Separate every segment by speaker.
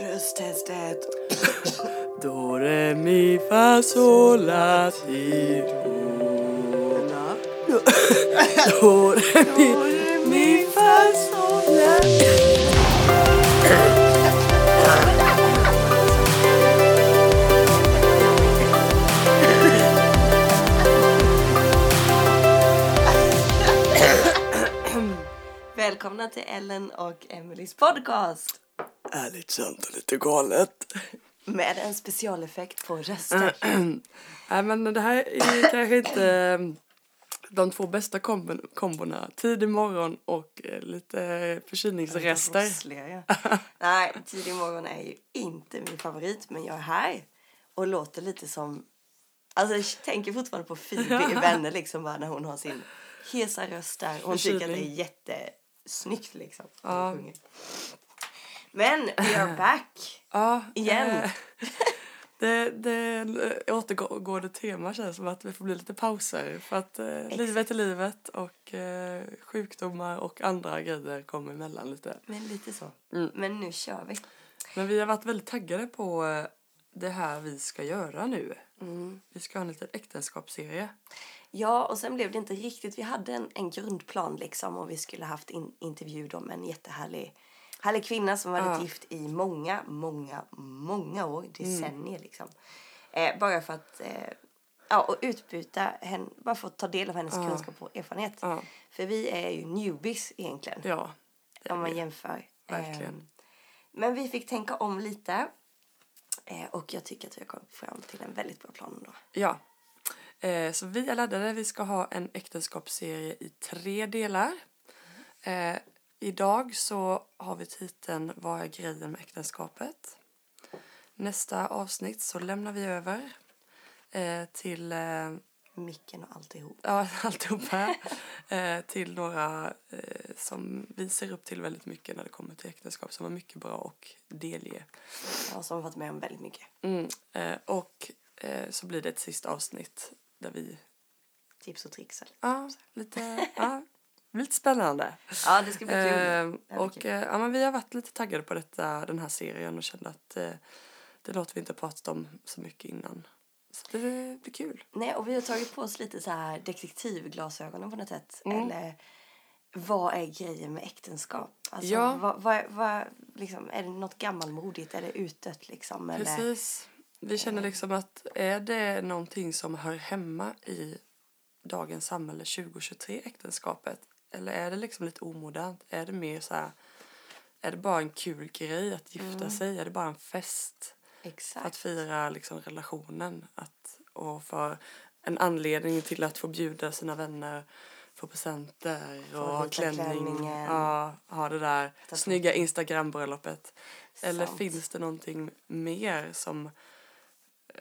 Speaker 1: Rösttestet.
Speaker 2: Do, re, mi, fa, sol, la, ti, do. Do, re, mi, mi, fa, sol, la.
Speaker 1: Välkomna till Ellen och Emelies podcast.
Speaker 2: Ärligt sant och lite galet.
Speaker 1: Med en specialeffekt på röster.
Speaker 2: Nej men det här är kanske inte eh, de två bästa kombon, kombona. Tidig morgon och eh, lite förkylningsrester.
Speaker 1: Rossliga, ja. Nej, tidig morgon är ju inte min favorit, men jag är här och låter lite som... Alltså jag tänker fortfarande på Phoebe i Vänner liksom bara när hon har sin hesa röst där. Hon tycker att det är jättesnyggt liksom.
Speaker 2: Ja.
Speaker 1: Men we are back
Speaker 2: Ja,
Speaker 1: igen.
Speaker 2: eh, Det, det återgående tema känns som att vi får bli lite pauser för att eh, livet är livet och eh, sjukdomar och andra grejer kommer emellan lite.
Speaker 1: Men lite så.
Speaker 2: Mm.
Speaker 1: Men nu kör vi.
Speaker 2: Men vi har varit väldigt taggade på eh, det här vi ska göra nu.
Speaker 1: Mm.
Speaker 2: Vi ska ha en liten äktenskapsserie.
Speaker 1: Ja, och sen blev det inte riktigt. Vi hade en, en grundplan liksom och vi skulle haft in, intervju då med en jättehärlig härlig kvinna som varit
Speaker 2: Ja.
Speaker 1: gift i många, många, många år, decennier liksom. Eh, bara för att eh, ja, och utbyta henne, bara att ta del av hennes
Speaker 2: Ja.
Speaker 1: kunskap och erfarenhet.
Speaker 2: Ja,
Speaker 1: För vi är ju newbies egentligen,
Speaker 2: ja
Speaker 1: om man jämför.
Speaker 2: Verkligen.
Speaker 1: Eh, men vi fick tänka om lite. Eh, och jag tycker att vi har kommit fram till en väldigt bra plan ändå.
Speaker 2: Ja. Eh, så vi är laddade. Vi ska ha en äktenskapsserie i tre delar. Eh, idag så har vi titeln Vad är grejen med äktenskapet? Nästa avsnitt så lämnar vi över eh, till eh,
Speaker 1: Micken och alltihop.
Speaker 2: ja, alltihopa eh, till några eh, som vi ser upp till väldigt mycket när det kommer till äktenskap som har mycket bra och delge.
Speaker 1: Ja, som har varit med om väldigt mycket.
Speaker 2: Mm, eh, och eh, så blir det ett sista avsnitt där vi
Speaker 1: Tips och tricks.
Speaker 2: Ja, lite, ja, lite spännande.
Speaker 1: Ja, det ska bli kul.
Speaker 2: Eh,
Speaker 1: Det blir
Speaker 2: och
Speaker 1: kul.
Speaker 2: eh, ja, men vi har varit lite taggade på detta, den här serien och kände att eh, det låter vi inte pratat om så mycket innan. Så det blir kul.
Speaker 1: Nej, och vi har tagit på oss lite så här detektivglasögonen på något sätt.
Speaker 2: Mm.
Speaker 1: Eller vad är grejen med äktenskap? Alltså,
Speaker 2: Ja.
Speaker 1: vad, vad, vad, liksom, är det något gammalmodigt? Är det utdött liksom? Eller?
Speaker 2: Precis. Vi känner liksom att är det någonting som hör hemma i dagens samhälle 2023, äktenskapet? Eller är det liksom lite omodernt? Är det mer så här, är det bara en kul grej att gifta sig? Är det bara en fest? För att
Speaker 1: Exakt.
Speaker 2: fira liksom relationen att, och för en anledning till att få bjuda sina vänner få presenter och ha klänning. Ja, ha det där
Speaker 1: Ta på-
Speaker 2: snygga Instagram-bröllopet. Eller finns det någonting mer som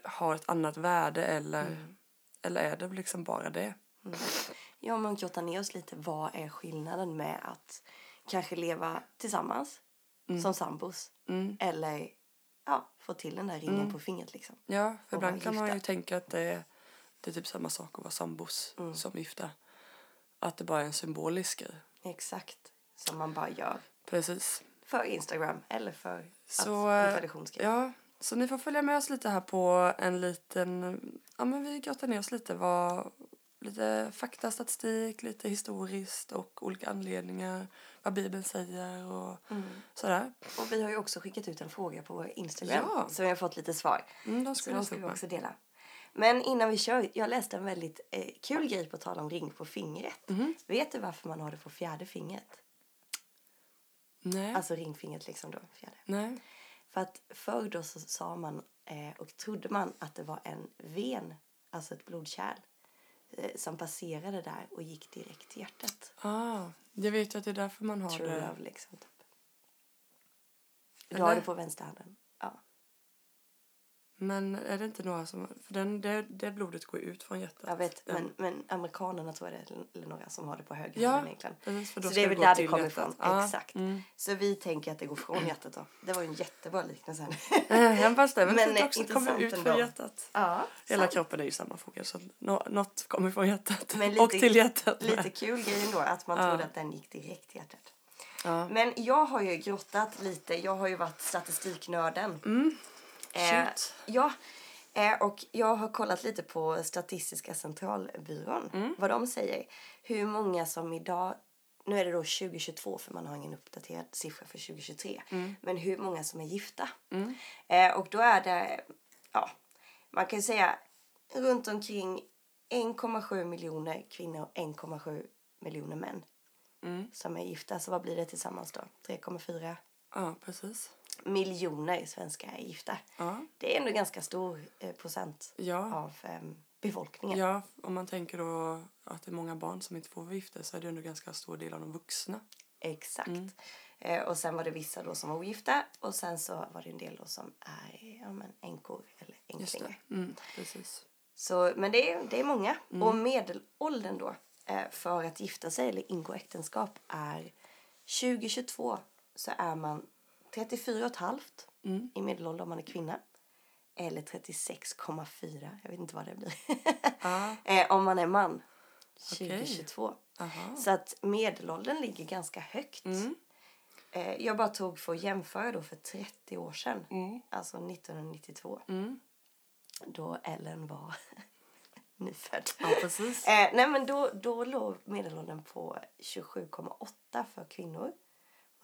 Speaker 2: har ett annat värde eller,
Speaker 1: Mm.
Speaker 2: eller är det liksom bara det?
Speaker 1: Ja, men grotta ner oss lite. Vad är skillnaden med att kanske leva tillsammans som sambos?
Speaker 2: Mm.
Speaker 1: Eller ja, få till den där ringen på fingret liksom.
Speaker 2: Ja, för ibland kan man ju tänka att det är, det är typ samma sak att vara sambos
Speaker 1: Mm.
Speaker 2: som gifta. Att det bara är en symbolisk grej.
Speaker 1: Exakt. Som man bara gör.
Speaker 2: Precis.
Speaker 1: För Instagram eller för
Speaker 2: Så,
Speaker 1: att, en
Speaker 2: eh,
Speaker 1: traditionsgrej.
Speaker 2: Ja, så ni får följa med oss lite här på en liten... Ja, men vi grottar ner oss lite. Vad, lite fakta, statistik, lite historiskt och olika anledningar. Vad Bibeln säger och
Speaker 1: Mm.
Speaker 2: sådär.
Speaker 1: Och vi har ju också skickat ut en fråga på vår Instagram.
Speaker 2: Ja.
Speaker 1: Så vi har fått lite svar.
Speaker 2: Mm, de
Speaker 1: Så
Speaker 2: ska
Speaker 1: de ska vi
Speaker 2: också
Speaker 1: dela. Men innan vi kör, jag läste en väldigt eh, kul grej på tal om ring på fingret.
Speaker 2: Mhm.
Speaker 1: Vet du varför man har det på fjärde fingret?
Speaker 2: Nej.
Speaker 1: Alltså ringfingret liksom då, fjärde.
Speaker 2: Nej.
Speaker 1: För att förr då så sa man eh, och trodde man att det var en ven, alltså ett blodkärl, som passerade där och gick direkt till hjärtat.
Speaker 2: Ah, jag vet ju att det är därför man har
Speaker 1: True
Speaker 2: det.
Speaker 1: love liksom. Typ. Du har det på vänsterhanden.
Speaker 2: Men är det inte några som... För den, det, det blodet går ut från hjärtat.
Speaker 1: Jag vet,
Speaker 2: Den-
Speaker 1: men, men amerikanerna tror jag det är, eller några som har det på höger
Speaker 2: Ja,
Speaker 1: egentligen.
Speaker 2: precis, för då
Speaker 1: Så det är väl där det kommer ifrån. Exakt.
Speaker 2: mm.
Speaker 1: Så vi tänker att det går från hjärtat då. Det var ju en jättebra liknelse.
Speaker 2: Eh, det är väl
Speaker 1: Men,
Speaker 2: fint
Speaker 1: eh,
Speaker 2: också. Det kommer ut från hjärtat.
Speaker 1: ja,
Speaker 2: Hela
Speaker 1: sant.
Speaker 2: kroppen är ju sammanfogad så nå- något kommer från hjärtat.
Speaker 1: Men lite-
Speaker 2: och till hjärtat. med.
Speaker 1: Lite kul grej ändå att man
Speaker 2: Ja.
Speaker 1: trodde att den gick direkt till hjärtat.
Speaker 2: Ja.
Speaker 1: Men jag har ju grottat lite. Jag har ju varit statistiknörden.
Speaker 2: Mm.
Speaker 1: Eh, ja, eh, och jag har kollat lite på Statistiska centralbyrån.
Speaker 2: Mm.
Speaker 1: Vad de säger. Hur många som idag... Nu är det då 2022 för man har ingen uppdaterad siffra för 2023.
Speaker 2: Mm.
Speaker 1: Men hur många som är gifta. Eh, och då är det... Ja, man kan säga runt omkring 1,7 miljoner kvinnor och 1,7 miljoner män
Speaker 2: Mm.
Speaker 1: som är gifta. Så vad blir det tillsammans då? 3,4
Speaker 2: Ja, precis.
Speaker 1: Miljoner svenskar är gifta.
Speaker 2: Ja.
Speaker 1: Det är ändå ganska stor eh, procent
Speaker 2: Ja.
Speaker 1: av eh, befolkningen.
Speaker 2: ja, om man tänker då att det är många barn som inte får vara gifta så är det ändå ganska stor del av de vuxna.
Speaker 1: Exakt.
Speaker 2: Mm.
Speaker 1: Eh, och sen var det vissa då som var ogifta och sen så var det en del då som är ja, men änkor eller änklingar.
Speaker 2: Mm, precis.
Speaker 1: Så, men det är, det är många.
Speaker 2: Mm.
Speaker 1: Och medelåldern då eh, för att gifta sig eller ingå äktenskap är 2022 så är man 34 och ett halvt
Speaker 2: Mm.
Speaker 1: i medelålder om man är kvinna. Eller 36,4, jag vet inte vad det blir.
Speaker 2: Ja.
Speaker 1: eh, om man är man.
Speaker 2: Okej.
Speaker 1: 2022.
Speaker 2: Aha.
Speaker 1: Så att medelåldern ligger ganska högt.
Speaker 2: Mm.
Speaker 1: Eh, jag bara tog för att jämföra då för 30 år sedan.
Speaker 2: Mm.
Speaker 1: Alltså 1992.
Speaker 2: Mm.
Speaker 1: Då Ellen var nyfödd.
Speaker 2: Ja, precis.
Speaker 1: Eh, nej men då, då låg medelåldern på 27,8 för kvinnor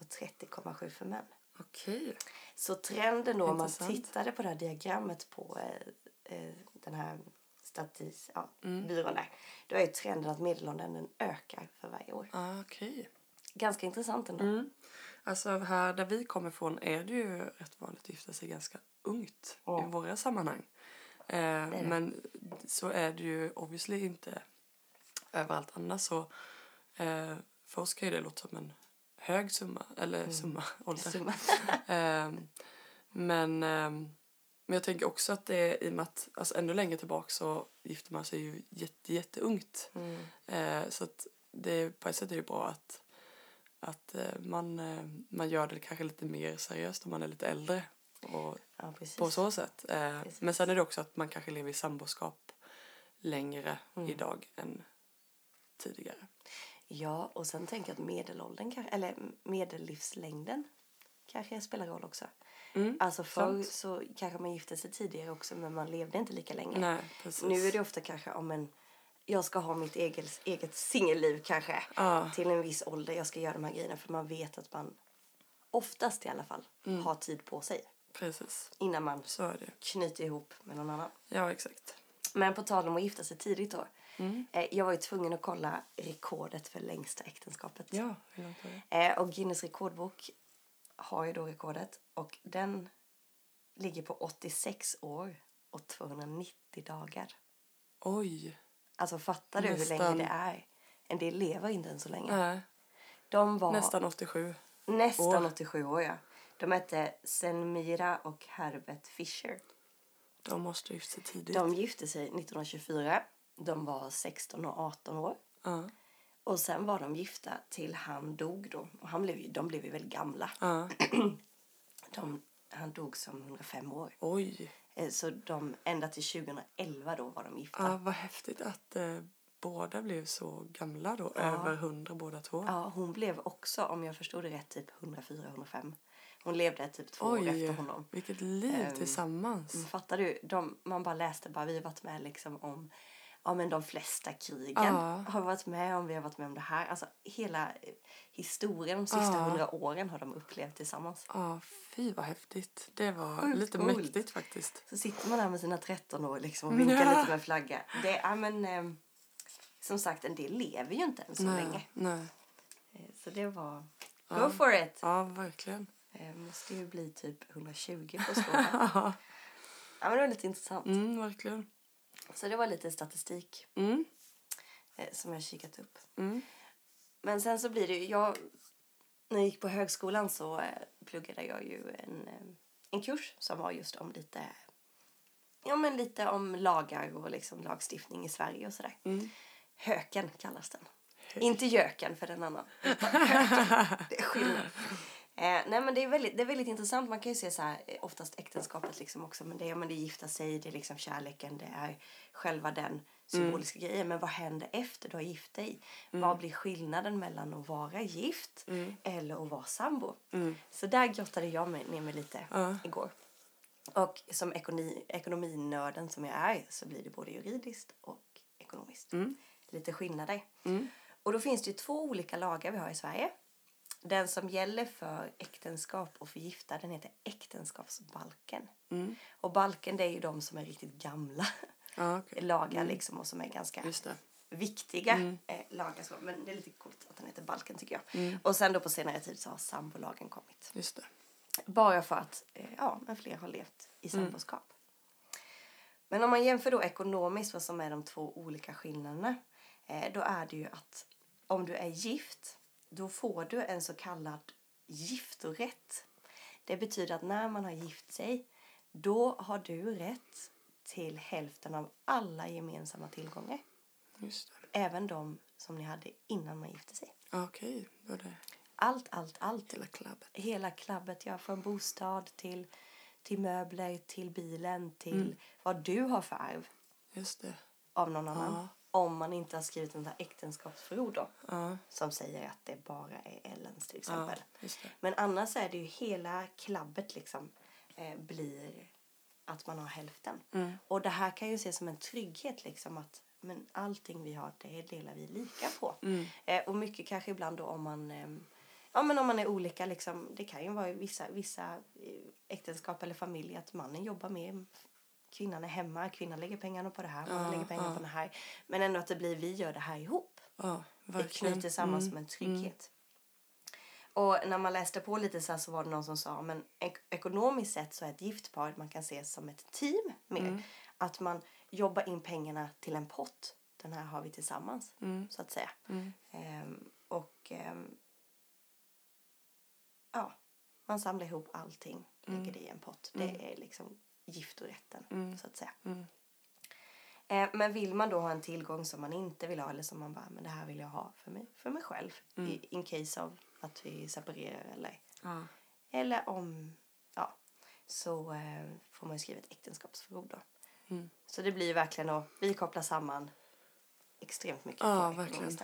Speaker 1: och 30,7 för män.
Speaker 2: Okej.
Speaker 1: Så trenden då om man
Speaker 2: Intressant.
Speaker 1: tittade på det här diagrammet på eh, eh, den här statis, ja,
Speaker 2: Mm.
Speaker 1: byrån där. Då är ju trenden att medelåldern den ökar för varje år.
Speaker 2: Ah, okej.
Speaker 1: Ganska intressant ändå.
Speaker 2: Mm. Alltså här där vi kommer ifrån är det ju rätt vanligt att gifta sig ganska ungt
Speaker 1: Ja.
Speaker 2: i våra sammanhang. Eh, men så är det ju obviously inte överallt annars så eh, för oss kan ju det låta som en hög summa, eller summa, ålder.
Speaker 1: Summa.
Speaker 2: Ehm, men, ehm, men jag tänker också att det är i och med att alltså ännu längre tillbaka så gifter man sig ju jätte, jätteungt.
Speaker 1: Mm.
Speaker 2: Eh, så att det, på ett sätt är det bra att, att eh, man, eh, man gör det kanske lite mer seriöst om man är lite äldre. Och
Speaker 1: Ja,
Speaker 2: på så sätt. Men sen är det också att man kanske lever i samboskap längre
Speaker 1: Mm.
Speaker 2: idag än tidigare.
Speaker 1: Ja, och sen tänker jag att medelåldern, eller medellivslängden kanske spelar roll också.
Speaker 2: Mm,
Speaker 1: Alltså förr
Speaker 2: sant.
Speaker 1: så kanske man gifte sig tidigare också men man levde inte lika länge.
Speaker 2: Nej.
Speaker 1: Nu är det ofta kanske om en jag ska ha mitt eget, eget singelliv kanske
Speaker 2: Ja.
Speaker 1: till en viss ålder. Jag ska göra de här grejerna för man vet att man oftast i alla fall
Speaker 2: Mm.
Speaker 1: har tid på sig
Speaker 2: Precis,
Speaker 1: innan man knyter ihop med någon annan.
Speaker 2: Ja, exakt.
Speaker 1: Men på tal om att gifta sig tidigt då.
Speaker 2: Mm.
Speaker 1: Eh, jag var ju tvungen att kolla rekordet för längsta äktenskapet.
Speaker 2: Ja, hur långt var det?
Speaker 1: Eh, och Guinness rekordbok har ju då rekordet och den ligger på 86 år och 290 dagar.
Speaker 2: Oj!
Speaker 1: Alltså fattar du hur
Speaker 2: Nästan.
Speaker 1: länge det är? En del lever inte än så länge.
Speaker 2: Nej,
Speaker 1: De var
Speaker 2: nästan 87.
Speaker 1: nästan
Speaker 2: år.
Speaker 1: 87 år ja. De hette Senmira och Herbert Fisher.
Speaker 2: De måste gifta sig tidigt.
Speaker 1: De gifte sig 1924. De var 16 och 18 år.
Speaker 2: Ja,
Speaker 1: Och sen var de gifta till han dog då. Och han blev, de blev ju väldigt gamla.
Speaker 2: ja.
Speaker 1: De, han dog som 105 år.
Speaker 2: Oj!
Speaker 1: Eh, Så de, ända till 2011 då var de gifta.
Speaker 2: Ja, vad häftigt att eh, båda blev så gamla då. Över 100 båda två.
Speaker 1: Ja, hon blev också, om jag förstod det rätt, typ 104-105. Hon levde typ två år
Speaker 2: Oj,
Speaker 1: efter honom.
Speaker 2: vilket liv
Speaker 1: Ehm,
Speaker 2: tillsammans.
Speaker 1: Fattar du? De, man bara läste bara, vi har varit med liksom om ja, men de flesta krigen.
Speaker 2: Ja.
Speaker 1: Har varit med om, vi har varit med om det här. Alltså hela eh, historien de sista
Speaker 2: Ja.
Speaker 1: hundra åren har de upplevt tillsammans.
Speaker 2: Ja, fy vad häftigt. Det var
Speaker 1: Sjukt
Speaker 2: lite
Speaker 1: coolt.
Speaker 2: mäktigt faktiskt.
Speaker 1: Så sitter man där med sina 13 år liksom och vinkar
Speaker 2: Ja.
Speaker 1: lite med flagga. Det är men eh, som sagt en del lever ju inte än så länge.
Speaker 2: Nej, nej.
Speaker 1: Eh, Så det var
Speaker 2: Ja.
Speaker 1: go for it.
Speaker 2: Ja, verkligen.
Speaker 1: Eh, måste ju bli typ 120 på skålen. ja men det var lite intressant.
Speaker 2: Mm, verkligen.
Speaker 1: Så det var lite statistik
Speaker 2: Mm,
Speaker 1: eh, som jag kikat upp.
Speaker 2: mm,
Speaker 1: Men sen så blir det ju, jag, när jag gick på högskolan så eh, pluggade jag ju en, eh, en kurs som var just om lite, ja men lite om lagar och liksom lagstiftning i Sverige och sådär.
Speaker 2: mm.
Speaker 1: Höken kallas den. Inte göken för den annan. Höken. Det är skillnad. Eh, nej men det är, väldigt, det är väldigt intressant. Man kan ju se så här, eh, oftast äktenskapet liksom också. Men det, men det är gifta sig, det är liksom kärleken, det är själva den symboliska grejen. Men vad händer efter du har gift dig? Vad blir skillnaden mellan att vara gift eller att vara sambo? Så där grottade jag mig ner mig lite
Speaker 2: Ja.
Speaker 1: igår. Och som ekonomi, ekonominörden som jag är så blir det både juridiskt och ekonomiskt. Lite skillnader. Och då finns det ju två olika lagar vi har i Sverige. Den som gäller för äktenskap och för gifta den heter äktenskapsbalken. Och balken det är ju de som är riktigt gamla
Speaker 2: Ja, okej.
Speaker 1: lagar liksom och som är ganska viktiga eh, lagar. Så. Men det är lite coolt att den heter balken tycker jag. Och sen då på senare tid så har sambolagen kommit.
Speaker 2: Just det.
Speaker 1: Bara för att eh, ja, men fler har levt i samboskap. Men om man jämför då ekonomiskt vad som är de två olika skillnaderna. Eh, då är det ju att om du är gift då får du en så kallad giftorätt. Det betyder att när man har gift sig då har du rätt till hälften av alla gemensamma tillgångar.
Speaker 2: Just det.
Speaker 1: Även de som ni hade innan man gifte sig.
Speaker 2: Okej, är det
Speaker 1: Allt, allt, allt.
Speaker 2: hela klabbet.
Speaker 1: hela klabbet. Ja, från bostad till, till möbler, till bilen, till vad du har för arv
Speaker 2: Just det.
Speaker 1: av någon annan.
Speaker 2: Ja.
Speaker 1: Om man inte har skrivit här äktenskapsförord då,
Speaker 2: Ja,
Speaker 1: som säger att det bara är Ellens till
Speaker 2: ja
Speaker 1: exempel.
Speaker 2: det.
Speaker 1: Men annars är det ju hela klabbet liksom eh, blir att man har hälften.
Speaker 2: Mm.
Speaker 1: Och det här kan ju ses som en trygghet liksom att men allting vi har det delar vi lika på.
Speaker 2: Mm.
Speaker 1: Eh, och mycket kanske ibland då om man eh, Ja men om man är olika liksom, det kan ju vara i vissa, vissa eh, äktenskap eller familjer att mannen jobbar mer, kvinnan är hemma, kvinnan lägger pengarna på det här, mannen lägger pengarna på det här. Men ändå att det blir vi gör det här ihop.
Speaker 2: Ja, verkligen.
Speaker 1: knyter samman
Speaker 2: Mm,
Speaker 1: som en trygghet. Och när man läste på lite så, här så var det någon som sa men ek- ekonomiskt sett så är ett gift par man kan se som ett team mer.
Speaker 2: Mm.
Speaker 1: Att man jobbar in pengarna till en pott. Den här har vi tillsammans
Speaker 2: Mm.
Speaker 1: så att säga.
Speaker 2: Mm.
Speaker 1: Ehm, och ehm, ja, man samlar ihop allting, lägger det i en pott. Det är liksom giftorätten
Speaker 2: Mm.
Speaker 1: så att säga.
Speaker 2: Mm.
Speaker 1: Eh, men vill man då ha en tillgång som man inte vill ha eller som man bara, men det här vill jag ha för mig, för mig själv. I, in case of att vi separerar eller,
Speaker 2: Ja.
Speaker 1: eller om, ja, så eh, får man ju skriva ett äktenskapsförord då.
Speaker 2: Mm.
Speaker 1: Så det blir ju verkligen att vi kopplar samman extremt mycket
Speaker 2: Ja, verkligen.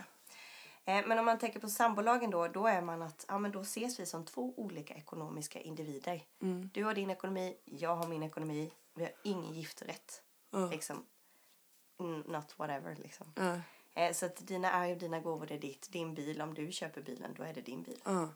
Speaker 1: Eh, men om man tänker på sambolagen då, då är man att, ja men då ses vi som två olika ekonomiska individer.
Speaker 2: Mm.
Speaker 1: Du har din ekonomi, jag har min ekonomi. Vi har ingen giftorätt.
Speaker 2: Ja.
Speaker 1: Liksom, not whatever liksom. Eh, så att dina arv, dina gåvor, det är ditt. Din bil, om du köper bilen, då är det din bil.
Speaker 2: Ja.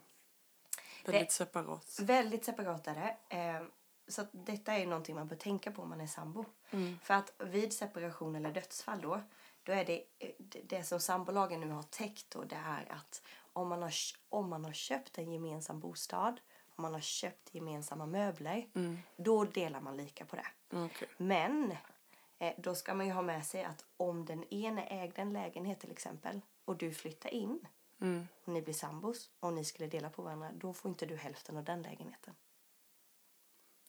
Speaker 2: Väldigt separat.
Speaker 1: Väldigt separat är det. Eh, så detta är ju någonting man bör tänka på om man är sambo.
Speaker 2: Mm.
Speaker 1: För att vid separation eller dödsfall då, då är det, eh, det, som sambolagen nu har täckt då, det är att om man har, om man har köpt en gemensam bostad, om man har köpt gemensamma möbler,
Speaker 2: Mm.
Speaker 1: då delar man lika på det.
Speaker 2: Okej.
Speaker 1: Men eh, då ska man ju ha med sig att om den ene ägde en lägenhet till exempel och du flyttar in
Speaker 2: Mm.
Speaker 1: och ni blir sambos och ni skulle dela på varandra, då får inte du hälften av den lägenheten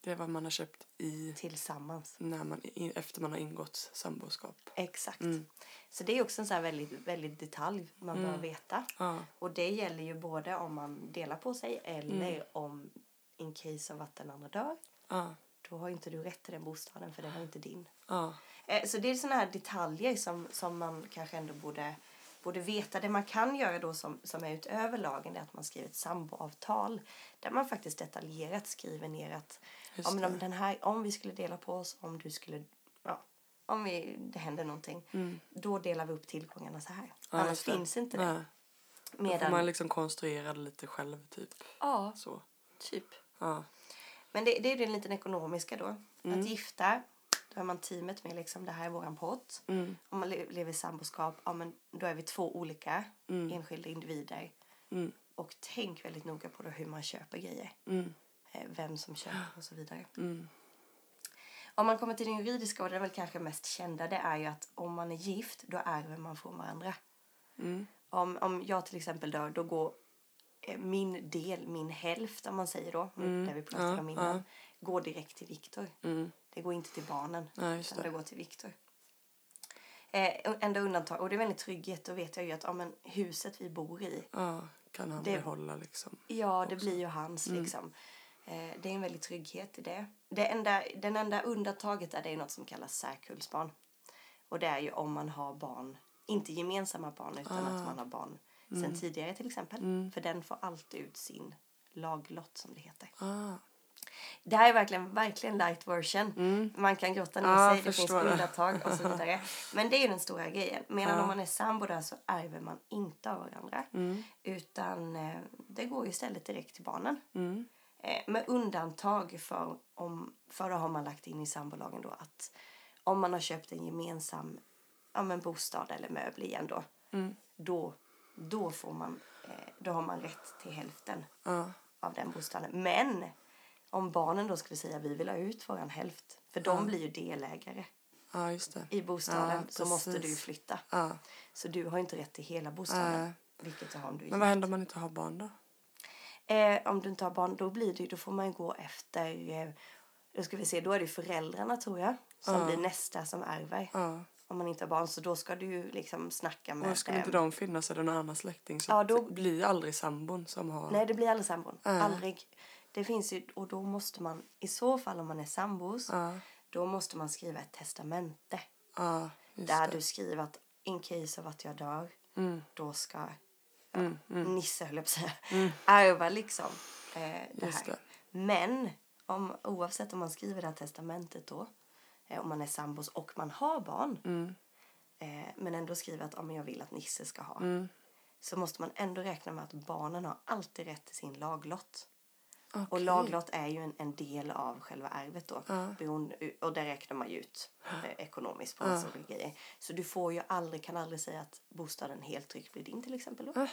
Speaker 2: Det är vad man har köpt i
Speaker 1: tillsammans.
Speaker 2: när man, efter man har ingått samboskap.
Speaker 1: Exakt.
Speaker 2: Mm.
Speaker 1: Så det är också en sån här väldigt, väldigt detalj man bör veta.
Speaker 2: Ja.
Speaker 1: Och det gäller ju både om man delar på sig eller
Speaker 2: Mm.
Speaker 1: om in case av att den andra dör.
Speaker 2: Ja.
Speaker 1: Då har inte du rätt till den bostaden för den var inte din.
Speaker 2: Ja.
Speaker 1: Eh, Så det är såna här detaljer som, som man kanske ändå borde, borde veta. Det man kan göra då som, som är utöver lagen är att man skriver ett samboavtal. Där man faktiskt detaljerat skriver ner att om, de, den här, om vi skulle dela på oss, om du skulle, ja, om vi, det händer någonting. Då delar vi upp tillgångarna så här.
Speaker 2: Mm. Ja,
Speaker 1: Annars finns inte det.
Speaker 2: Nej. Då får
Speaker 1: Medan,
Speaker 2: man liksom konstruera det lite själv typ.
Speaker 1: ja,
Speaker 2: Så.
Speaker 1: typ.
Speaker 2: Ja.
Speaker 1: Men det, det är den liten ekonomiska då.
Speaker 2: Mm.
Speaker 1: Att gifta, är man teamet med liksom det här är våran pott.
Speaker 2: Mm.
Speaker 1: Om man le- lever i samboskap, ja men då är vi två olika enskilda individer.
Speaker 2: Mm.
Speaker 1: Och tänk väldigt noga på hur man köper grejer.
Speaker 2: Mm.
Speaker 1: Eh, Vem som köper och så vidare.
Speaker 2: Mm.
Speaker 1: Om man kommer till den juridiska och den väl kanske mest kända det är ju att om man är gift då ärver man från varandra.
Speaker 2: Mm.
Speaker 1: Om, om jag till exempel dör då går eh, min del, min hälft om man säger då, där vi pratade
Speaker 2: Ja,
Speaker 1: om innan,
Speaker 2: ja.
Speaker 1: går direkt till Viktor.
Speaker 2: Mm.
Speaker 1: Det går inte till barnen.
Speaker 2: Just
Speaker 1: utan det går till Viktor. Eh, enda undantag, och det är väldigt trygghet, då vet jag ju att ja, men huset vi bor i,
Speaker 2: Ja. kan han
Speaker 1: Det-
Speaker 2: behålla liksom.
Speaker 1: Ja, det blir ju hans liksom. Eh, det är en väldig trygghet i det. det enda, den enda undantaget är det är något som kallas särkullsbarn. Och det är ju om man har barn, inte gemensamma barn utan att man har barn sen tidigare till exempel. För den får alltid ut sin laglott som det heter.
Speaker 2: Ah,
Speaker 1: Det här är verkligen, verkligen light version. Man kan grotta ner
Speaker 2: Ja,
Speaker 1: sig, det finns undantag och så vidare. Men det är den stora grejen. Medan
Speaker 2: Ja.
Speaker 1: om man är sambo där så ärver man inte av varandra. Utan eh, det går ju istället direkt till barnen.
Speaker 2: mm,
Speaker 1: Eh, med undantag för, om, för har man lagt in i sambolagen då att om man har köpt en gemensam ja, men bostad eller möbel igen då.
Speaker 2: mm,
Speaker 1: Då, då, får man, eh, då har man rätt till hälften
Speaker 2: ja,
Speaker 1: av den bostaden. Men om barnen då skulle säga vi vill ha ut våran hälft. För de blir ju delägare
Speaker 2: ja, det.
Speaker 1: i bostaden. Så måste du flytta. Så du har inte rätt till hela bostaden. Vilket du har om du är
Speaker 2: Men vad händer om man inte har barn då?
Speaker 1: Eh, om du inte har barn, då blir det då får man gå efter, eh, då ska vi se, då är det föräldrarna tror jag, som
Speaker 2: Ja.
Speaker 1: blir nästa som ärver.
Speaker 2: Ja.
Speaker 1: Om man inte har barn, så då ska du liksom snacka med...
Speaker 2: Och skulle
Speaker 1: eh,
Speaker 2: inte de finnas eller någon annan släkting så
Speaker 1: Ja, då-
Speaker 2: det blir aldrig sambon som har...
Speaker 1: Nej, det blir aldrig sambon.
Speaker 2: Nej.
Speaker 1: Aldrig. Det finns ju, och då måste man, i så fall om man är sambos,
Speaker 2: Ja,
Speaker 1: då måste man skriva ett testamente.
Speaker 2: ja,
Speaker 1: Där
Speaker 2: det.
Speaker 1: du skriver att in case of att jag dör,
Speaker 2: Mm,
Speaker 1: då ska
Speaker 2: mm, mm,
Speaker 1: Nisse höll jag på att säga, ärva liksom eh, det
Speaker 2: Just
Speaker 1: här.
Speaker 2: det.
Speaker 1: Men om, oavsett om man skriver det här testamentet då, eh, om man är sambos och man har barn,
Speaker 2: mm,
Speaker 1: eh, men ändå skriver att om jag vill att Nisse ska ha,
Speaker 2: mm.
Speaker 1: så måste man ändå räkna med att barnen har alltid rätt till sin laglott. Och
Speaker 2: Okej.
Speaker 1: laglott är ju en, en del av själva arvet då.
Speaker 2: Ja.
Speaker 1: Beroende, och där räknar man ju ut eh, ekonomiskt på massa olika grejer. Så du får ju aldrig, kan aldrig säga att bostaden helt tryggt blir din till exempel då.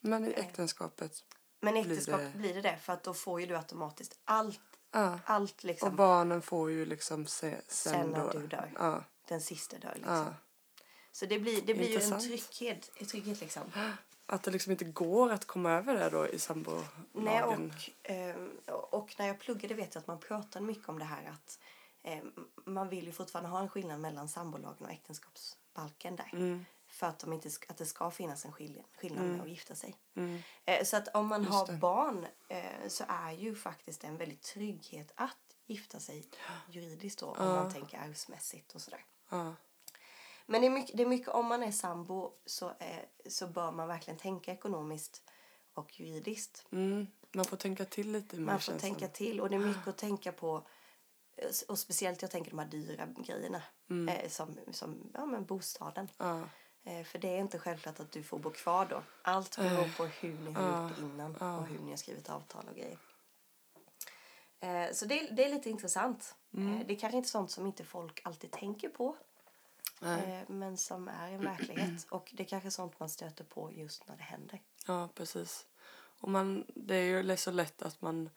Speaker 2: Men i äktenskapet?
Speaker 1: Men i
Speaker 2: Blir
Speaker 1: äktenskap
Speaker 2: det-
Speaker 1: blir det det för att då får ju du automatiskt allt,
Speaker 2: Ja.
Speaker 1: allt
Speaker 2: Och
Speaker 1: liksom
Speaker 2: barnen får ju liksom se, sen,
Speaker 1: sen när
Speaker 2: då.
Speaker 1: du dör.
Speaker 2: Ja,
Speaker 1: Den sista dör liksom.
Speaker 2: ja.
Speaker 1: Så det blir, det blir ju en trygghet, en trygghet liksom.
Speaker 2: Att det liksom inte går att komma över det då i sambolagen.
Speaker 1: Nej, och, ehm, och när jag pluggade vet jag att man pratade mycket om det här att ehm, man vill ju fortfarande ha en skillnad mellan sambolagen och äktenskapsbalken där.
Speaker 2: Mm,
Speaker 1: För att, de inte, att det ska finnas en skillnad, skillnad med att gifta sig.
Speaker 2: mm,
Speaker 1: Eh, så att om man
Speaker 2: Just
Speaker 1: har
Speaker 2: det.
Speaker 1: barn eh, så är ju faktiskt en väldigt trygghet att gifta sig juridiskt då. Om
Speaker 2: Ja.
Speaker 1: man tänker arvsmässigt och sådär.
Speaker 2: ja.
Speaker 1: Men det är mycket, det är mycket om man är sambo så, eh, så bör man verkligen tänka ekonomiskt och juridiskt.
Speaker 2: Mm. Man får tänka till lite mer
Speaker 1: Man får tänka
Speaker 2: det.
Speaker 1: till och det är mycket att tänka på. eh, Och speciellt jag tänker de här dyra grejerna. Eh, som som ja, men bostaden.
Speaker 2: Ja,
Speaker 1: Eh, för det är inte självklart att du får bo kvar då. Allt beror på hur ni har gjort innan och hur ni har skrivit avtal och grejer. Eh, så det, det är lite intressant. Eh, det är kanske inte sånt som inte folk alltid tänker på. Eh, men som är en verklighet. Och det är kanske sånt man stöter på just när det händer.
Speaker 2: ja, precis. Och man, det är ju så lätt att man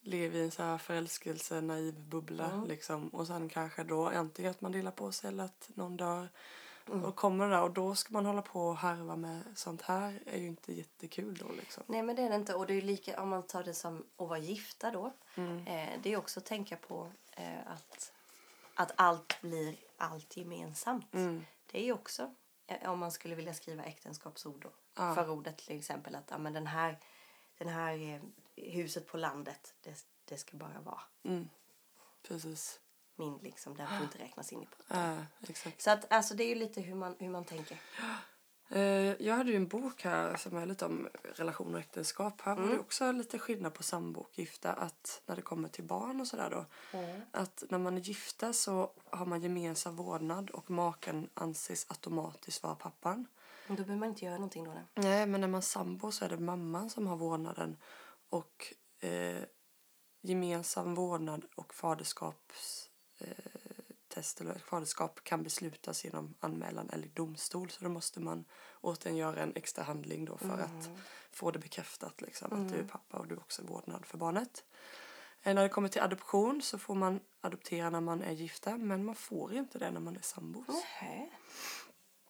Speaker 2: lever i en så här förälskelse, naiv bubbla liksom. Och sen kanske då antingen att man delar på sig eller att någon dör. Och kommer där och då ska man hålla på och harva med sånt här är ju inte jättekul då liksom.
Speaker 1: Nej men det är det inte. Och det är ju lika om man tar det som att vara gifta då. Eh, det är också att tänka på eh, att, att allt blir allt gemensamt. Det är ju också eh, om man skulle vilja skriva äktenskapsord då.
Speaker 2: Ja.
Speaker 1: Förordet till exempel att ja, men den här, den här eh, huset på landet det, det ska bara vara
Speaker 2: Mm. Precis.
Speaker 1: min liksom. Den får inte räknas in i på.
Speaker 2: Ja.
Speaker 1: Så att alltså det är ju lite hur man, hur man tänker.
Speaker 2: Eh, Jag hade ju en bok här som är lite om relation och äktenskap. Här var det också lite skillnad på sambo och gifta. Att när det kommer till barn och sådär då. Att när man är gifta så har man gemensam vårdnad och maken anses automatiskt vara pappan.
Speaker 1: Men då behöver man inte göra någonting då. Nej.
Speaker 2: Nej, men när man sambo så är det mamman som har vårdnaden. Och eh, gemensam vårdnad och faderskaps eh, test eller faderskap kan beslutas genom anmälan eller domstol. Så då måste man återigen göra en extra handling då för att få det bekräftat liksom, att du är pappa och du är också vårdnad för barnet. Eh, när det kommer till adoption så får man adoptera när man är gifta men man får inte det när man är sambos.
Speaker 1: Nähä.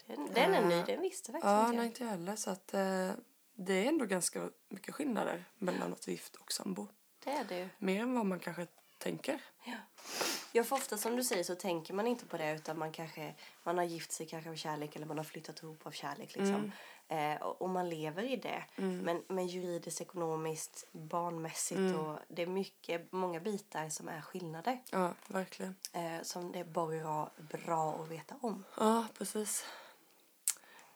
Speaker 1: Den, den är ny, den visste faktiskt
Speaker 2: Ja,
Speaker 1: inte jag.
Speaker 2: nej inte heller. Så att eh, det är ändå ganska mycket skillnader mellan att vara gift och sambo.
Speaker 1: Det är det ju.
Speaker 2: Mer än vad man kanske tänker.
Speaker 1: Ja, för ofta som du säger så tänker man inte på det utan man kanske man har gift sig kanske av kärlek eller man har flyttat ihop av kärlek liksom. Eh, och, och man lever i det.
Speaker 2: Mm.
Speaker 1: Men, men juridiskt, ekonomiskt, barnmässigt
Speaker 2: Mm.
Speaker 1: och det är mycket, många bitar som är skillnader.
Speaker 2: Ja, verkligen.
Speaker 1: Eh, som det är bara bra att veta om.
Speaker 2: Ja, precis.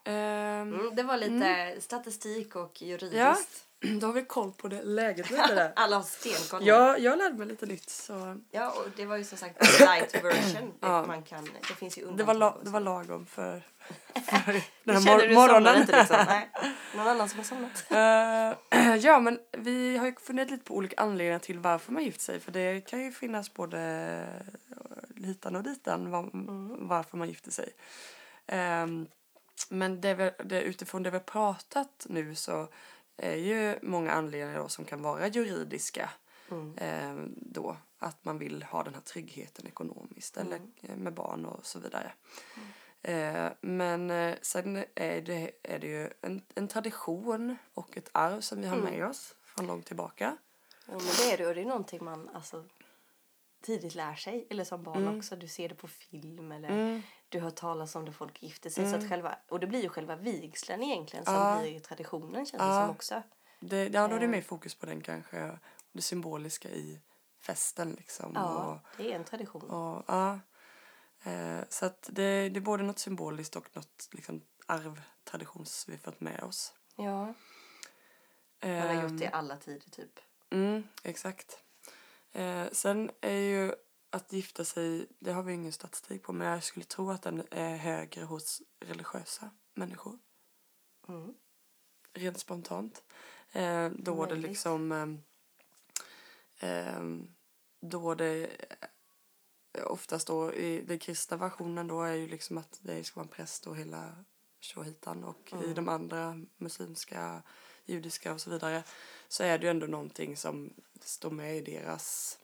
Speaker 1: Mm, det var lite statistik och juridiskt.
Speaker 2: Ja, då har vi koll på det läget lite där.
Speaker 1: Alla har stenkoll.
Speaker 2: Ja, jag lärde mig lite nytt så
Speaker 1: Ja, och det var ju som sagt light version.
Speaker 2: Ja.
Speaker 1: man kan, det finns ju
Speaker 2: det var,
Speaker 1: och
Speaker 2: det var lagom för, för den här mor-
Speaker 1: du
Speaker 2: morgonen.
Speaker 1: inte liksom? Nej. Någon annan som har somnat?
Speaker 2: Eh, ja, men vi har ju funderat lite på olika anledningar till varför man gift sig. För det kan ju finnas både hitan och ditan var, varför man gifter sig. Ehm, men det det, utifrån det vi har pratat nu så är ju många anledningar då som kan vara juridiska.
Speaker 1: Mm.
Speaker 2: Ehm, då att man vill ha den här tryggheten ekonomiskt eller eh, med barn och så vidare. Eh, men eh, sen är det, är det ju en, en tradition och ett arv som vi har med oss från långt tillbaka.
Speaker 1: Ja, men det är det och det är någonting man alltså, tidigt lär sig. Eller som barn också. Du ser det på film eller du hör talas om det folk gifter sig. Så att själva, och det blir ju själva vigseln egentligen som
Speaker 2: Ja.
Speaker 1: blir traditionen känns det
Speaker 2: Ja.
Speaker 1: som också.
Speaker 2: Det, ja, då är det mer fokus på den kanske, det symboliska i festen liksom.
Speaker 1: Ja, det är en tradition.
Speaker 2: Och, och, ja. Eh, så att det, det är både något symboliskt och något liksom, arv, traditions vi fått med oss.
Speaker 1: Ja, man har gjort det i
Speaker 2: Ehm,
Speaker 1: alla tider typ.
Speaker 2: Mm, exakt. Eh, sen är ju att gifta sig, det har vi ingen statistik på, men jag skulle tro att den är högre hos religiösa människor.
Speaker 1: Mm.
Speaker 2: Rent spontant. Eh, då det liksom... ehm, ehm, då det eh, oftast då i den kristna versionen då är ju liksom att det ska vara en präst och hela tjohitan och i de andra muslimska, judiska och så vidare så är det ju ändå någonting som står med i deras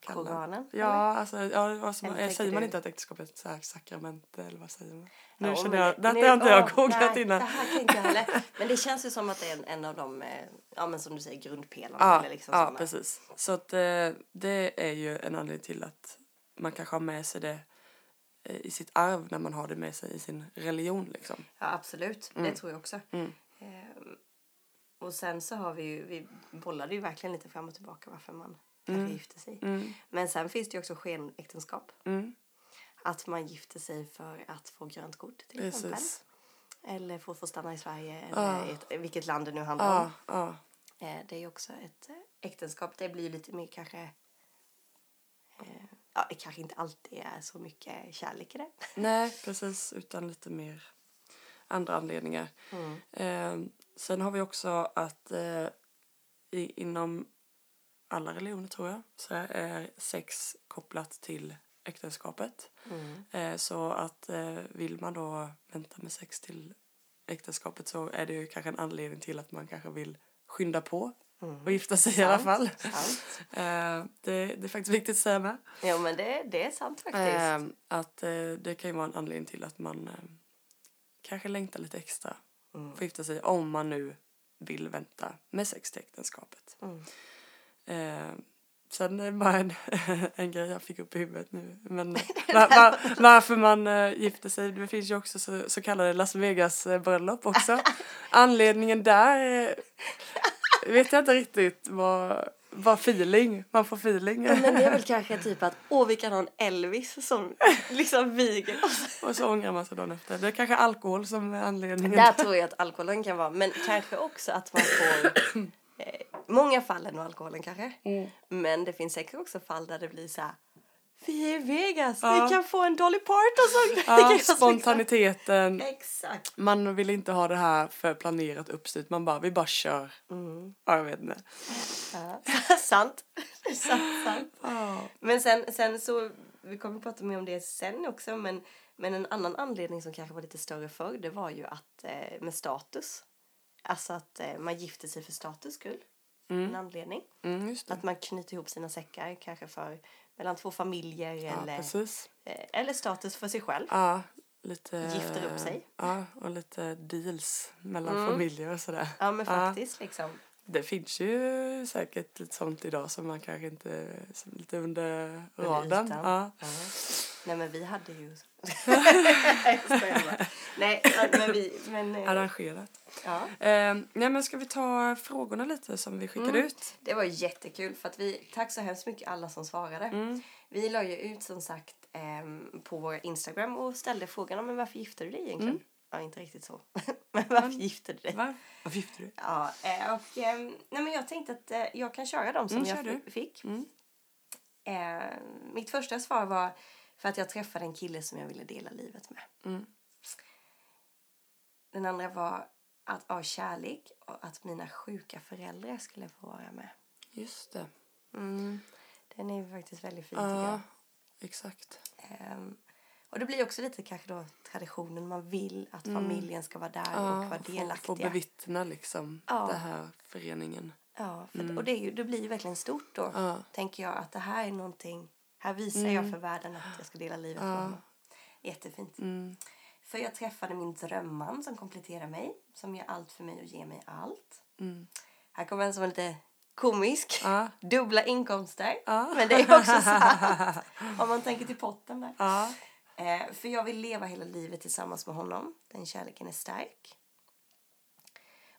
Speaker 2: kallar
Speaker 1: Koranen? eller?
Speaker 2: Ja, alltså, ja, som,
Speaker 1: Eller
Speaker 2: säger man
Speaker 1: du-
Speaker 2: inte att äktenskap är sakrament eller vad säger man? Nu
Speaker 1: Ja,
Speaker 2: känner jag,
Speaker 1: det-
Speaker 2: detta har inte jag googlat
Speaker 1: nej,
Speaker 2: innan.
Speaker 1: Det här kan inte jag heller. Men det känns ju som att det är en, en av de, eh, ja men som du säger, grundpelarna.
Speaker 2: Ja,
Speaker 1: eller liksom
Speaker 2: ja precis. Så att eh, det är ju en anledning till att man kanske har med sig det eh, i sitt arv när man har det med sig i sin religion liksom.
Speaker 1: Ja, absolut. Det tror jag också.
Speaker 2: Mm.
Speaker 1: Ehm, och sen så har vi ju, vi bollade ju verkligen lite fram och tillbaka varför man kanske gifter sig.
Speaker 2: Mm.
Speaker 1: Men sen finns det ju också skenäktenskap.
Speaker 2: Mm.
Speaker 1: Att man gifter sig för att få grönt kort till exempel.
Speaker 2: Precis.
Speaker 1: Eller för att få stanna i Sverige eller i ett, vilket land det nu handlar om.
Speaker 2: Ja, ja.
Speaker 1: Eh, det är ju också ett eh, äktenskap. Det blir lite mer kanske... Eh, ja, det kanske inte alltid är så mycket kärlek i det.
Speaker 2: Nej, precis. Utan lite mer andra anledningar.
Speaker 1: Mm.
Speaker 2: Eh, sen har vi också att eh, i, inom alla religioner tror jag så är sex kopplat till äktenskapet.
Speaker 1: Mm.
Speaker 2: Eh, så att eh, vill man då vänta med sex till äktenskapet så är det ju kanske en anledning till att man kanske vill skynda på och gifta sig i alla
Speaker 1: Sant,
Speaker 2: fall.
Speaker 1: sant.
Speaker 2: Eh, det, det är faktiskt viktigt att säga med.
Speaker 1: Ja, men det, det är sant faktiskt.
Speaker 2: Eh, att eh, det kan ju vara en anledning till att man kanske längtar lite extra
Speaker 1: Mm.
Speaker 2: för att gifta sig om man nu vill vänta med sex till äktenskapet.
Speaker 1: Mm.
Speaker 2: Eh, sen är det bara en, en grej jag fick upp i huvudet nu. Men var, var, varför man eh, gifter sig. Det finns ju också så, så kallade Las Vegas-bröllop också. Anledningen där eh, vet jag inte riktigt vad, vad feeling. Man får feeling.
Speaker 1: Men det är väl kanske typ att åh vi kan ha en Elvis som liksom viger oss.
Speaker 2: Och så ångrar man sig dagen efter. Det är kanske alkohol som är anledningen.
Speaker 1: Där tror jag att alkoholen kan vara. Men kanske också att man får eh, många fall är nog alkoholen kanske. Men det finns säkert också fall där det blir så här. Vi är i Vegas,
Speaker 2: Ja.
Speaker 1: vi kan få en Dolly Parton som
Speaker 2: Ja,
Speaker 1: jag
Speaker 2: spontaniteten.
Speaker 1: Exakt.
Speaker 2: Man vill inte ha det här för planerat uppstyrt. Man bara, vi bara kör. Ja, jag vet inte.
Speaker 1: Ja. sant. sant, sant.
Speaker 2: Ja.
Speaker 1: Men sen, sen så, vi kommer prata mer om det sen också, men, men en annan anledning som kanske var lite större förr, det var ju att eh, med status. Alltså att eh, man gifte sig för status skull. En anledning.
Speaker 2: Mm.
Speaker 1: Att man knyter ihop sina säckar kanske för mellan två familjer
Speaker 2: Ja,
Speaker 1: eller, eh, eller status för sig själv.
Speaker 2: Ja, lite...
Speaker 1: Gifter upp sig.
Speaker 2: Ja, och lite deals mellan
Speaker 1: Mm.
Speaker 2: familjer och sådär.
Speaker 1: Ja men faktiskt liksom.
Speaker 2: Det finns ju säkert lite sånt idag som man kanske inte... Lite under radarn. Ja.
Speaker 1: Ja. Nej men vi hade ju... Nej men vi... Men, eh,
Speaker 2: Arrangerat.
Speaker 1: ja.
Speaker 2: Eh, nej men ska vi ta frågorna lite som vi skickade
Speaker 1: Mm.
Speaker 2: ut?
Speaker 1: Det var jättekul för att vi, tack så hemskt mycket alla som svarade.
Speaker 2: Mm.
Speaker 1: Vi la ju ut som sagt ehm, på vår Instagram och ställde frågan men varför gifte du dig egentligen?
Speaker 2: Mm.
Speaker 1: Ja, inte riktigt så. men varför gifte du dig?
Speaker 2: Va? Vad gifte du?
Speaker 1: Ja, eh, och ehm, nej men jag tänkte att eh, jag kan köra dem som
Speaker 2: Mm,
Speaker 1: jag fick.
Speaker 2: Mm.
Speaker 1: Eh, mitt första svar var för att jag träffade en kille som jag ville dela livet med.
Speaker 2: Mm.
Speaker 1: Den andra var att av kärlek och att mina sjuka föräldrar skulle få vara med.
Speaker 2: Just det.
Speaker 1: Mm. Den är ju faktiskt väldigt fin.
Speaker 2: Ja, exakt.
Speaker 1: Ehm, och det blir också lite kanske då traditionen. Man vill att familjen ska vara där och vara
Speaker 2: Mm. Ja, få,
Speaker 1: delaktiga.
Speaker 2: bevittna liksom
Speaker 1: Ja.
Speaker 2: den här föreningen.
Speaker 1: Ja, för, och det, är det blir ju verkligen stort då.
Speaker 2: Mm. Ja.
Speaker 1: Tänker jag att det här är någonting. Här visar
Speaker 2: Mm.
Speaker 1: jag för världen att jag ska dela livet med honom. Jättefint.
Speaker 2: Mm.
Speaker 1: För jag träffade min drömman som kompletterar mig. Som gör allt för mig och ger mig allt.
Speaker 2: Mm.
Speaker 1: Här kommer en som är lite komisk.
Speaker 2: Ja.
Speaker 1: Dubbla inkomster.
Speaker 2: Ja.
Speaker 1: Men det är också sant. Om man tänker till potten där.
Speaker 2: Ja.
Speaker 1: Eh, för jag vill leva hela livet tillsammans med honom. Den kärleken är stark.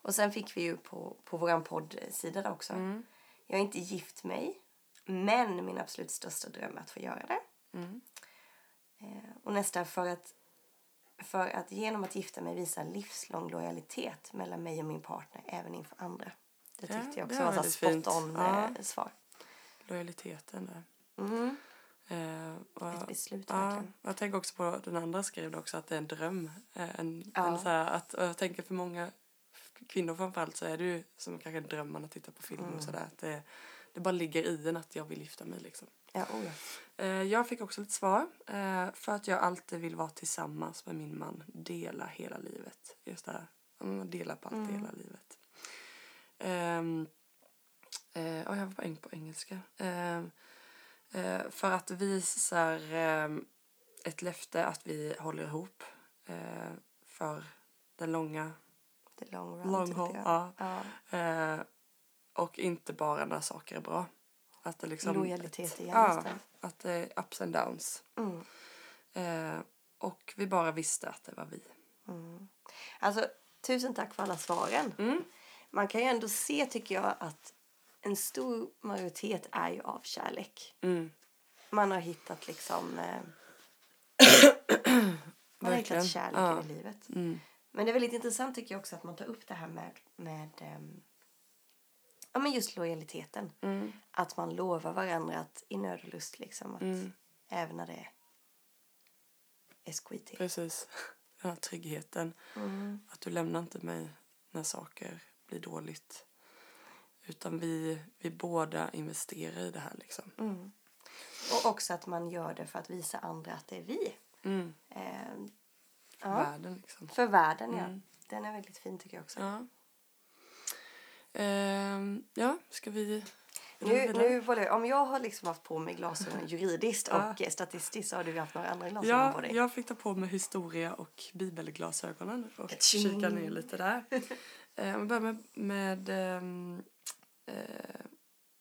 Speaker 1: Och sen fick vi ju på, på vår poddsida också.
Speaker 2: Mm.
Speaker 1: Jag har inte gift mig. Men min absolut största dröm är att få göra det.
Speaker 2: Mm.
Speaker 1: Eh, och nästa för att, för att genom att gifta mig visa livslång lojalitet mellan mig och min partner även inför andra. Det
Speaker 2: Ja,
Speaker 1: tyckte jag
Speaker 2: det
Speaker 1: också
Speaker 2: var väldigt
Speaker 1: spot on
Speaker 2: Ja.
Speaker 1: eh, svar.
Speaker 2: Lojaliteten där.
Speaker 1: Mm.
Speaker 2: Eh, och,
Speaker 1: Ett beslut
Speaker 2: ja,
Speaker 1: verkligen.
Speaker 2: jag tänker också på den andra skrev också att det är en dröm. Eh, En,
Speaker 1: Ja.
Speaker 2: en så här, att, jag tänker för många kvinnor framförallt så är det ju som kanske en dröm man att titta på film
Speaker 1: Mm.
Speaker 2: och sådär. Det, det bara ligger i en att jag vill gifta mig liksom.
Speaker 1: Ja, oh ja.
Speaker 2: Eh, Jag fick också lite svar. Eh, För att jag alltid vill vara tillsammans med min man. Dela hela livet. Just det här. men Dela på allt
Speaker 1: Mm.
Speaker 2: hela livet. Um, eh, och jag var på, på engelska. Eh, för att visar ehm, ett löfte att vi håller ihop. eh, för den långa
Speaker 1: The long run
Speaker 2: long haul. Ja.
Speaker 1: Ja.
Speaker 2: Eh, och inte bara när saker är bra. Att det liksom,
Speaker 1: Lojalitet igen
Speaker 2: Ja, att det är ups and downs.
Speaker 1: Mm.
Speaker 2: Eh, och vi bara visste att det var vi.
Speaker 1: Mm. Alltså, tusen tack för alla svaren.
Speaker 2: Mm.
Speaker 1: Man kan ju ändå se, tycker jag, att en stor majoritet är ju av kärlek.
Speaker 2: Mm.
Speaker 1: Man har hittat liksom... Eh, man har hittat kärleken
Speaker 2: Ja.
Speaker 1: i livet.
Speaker 2: Mm.
Speaker 1: Men det är väldigt intressant tycker jag också att man tar upp det här med, med ehm, ja, men just lojaliteten.
Speaker 2: Mm.
Speaker 1: Att man lovar varandra att i nöd och lust liksom. Att
Speaker 2: Mm.
Speaker 1: Även när det är skitigt.
Speaker 2: Precis. Den här tryggheten.
Speaker 1: Mm.
Speaker 2: Att du lämnar inte mig när saker blir dåligt. Utan vi, vi båda investerar i det här liksom.
Speaker 1: Mm. Och också att man gör det för att visa andra att det är vi.
Speaker 2: Mm.
Speaker 1: Ehm, ja.
Speaker 2: Världen liksom.
Speaker 1: För världen, ja.
Speaker 2: Mm.
Speaker 1: Den är väldigt fin tycker jag också.
Speaker 2: Ja. Ehm, ja, ska vi...
Speaker 1: Nu, nu. Om jag har liksom haft på mig glasögon juridiskt
Speaker 2: Ja.
Speaker 1: och eh, statistiskt så har du haft några andra glasögon på
Speaker 2: Ja,
Speaker 1: dig.
Speaker 2: jag fick ta på mig historia och bibelglasögonen och kika ner lite där. eh, vi börjar med, med ehm, eh,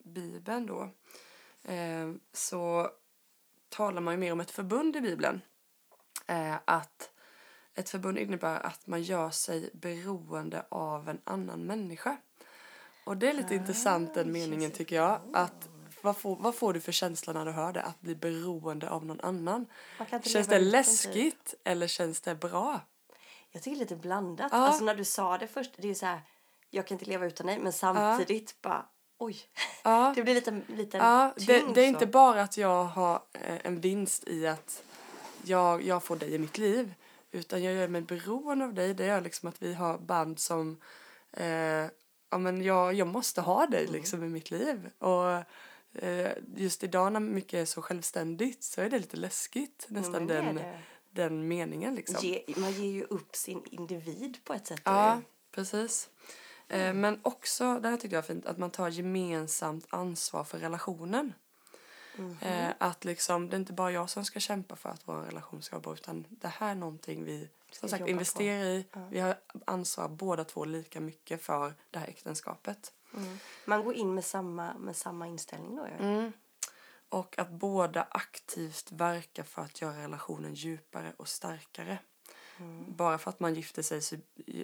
Speaker 2: Bibeln då. Eh, så talar man ju mer om ett förbund i Bibeln. Eh, att ett förbund innebär att man gör sig beroende av en annan människa. Och det är lite intressant den meningen tycker jag. Att vad får, vad får du för känsla när du hör det? Att bli beroende av någon annan. Känns det läskigt eller känns det bra?
Speaker 1: Jag tycker det är lite blandat.
Speaker 2: Ja.
Speaker 1: Alltså när du sa det först, det är så här, jag kan inte leva utan dig, men samtidigt bara, oj.
Speaker 2: Ja,
Speaker 1: Det blir lite, lite
Speaker 2: ja det,
Speaker 1: tyngd
Speaker 2: det är
Speaker 1: så.
Speaker 2: inte bara att jag har eh, en vinst i att jag, jag får dig i mitt liv. Utan jag gör mig beroende av dig. Det gör liksom att vi har band som eh, ja, men jag, jag måste ha dig
Speaker 1: Mm.
Speaker 2: liksom i mitt liv. Och eh, just idag när mycket är så självständigt så är det lite läskigt nästan
Speaker 1: det är
Speaker 2: den,
Speaker 1: det.
Speaker 2: den meningen liksom.
Speaker 1: Ge, man ger ju upp sin individ på ett sätt.
Speaker 2: Ja, precis. Eh, men också, det här tyckte jag var fint, att man tar gemensamt ansvar för relationen. Eh, att liksom, det är inte bara jag som ska kämpa för att vår relation ska vara bra utan det här är någonting vi som sagt investerar i. Vi har ansvar båda två lika mycket för det här äktenskapet.
Speaker 1: Mm. Man går in med samma, med samma inställning då.
Speaker 2: Mm. Och att båda aktivt verkar för att göra relationen djupare och starkare. Bara för att man gifter sig så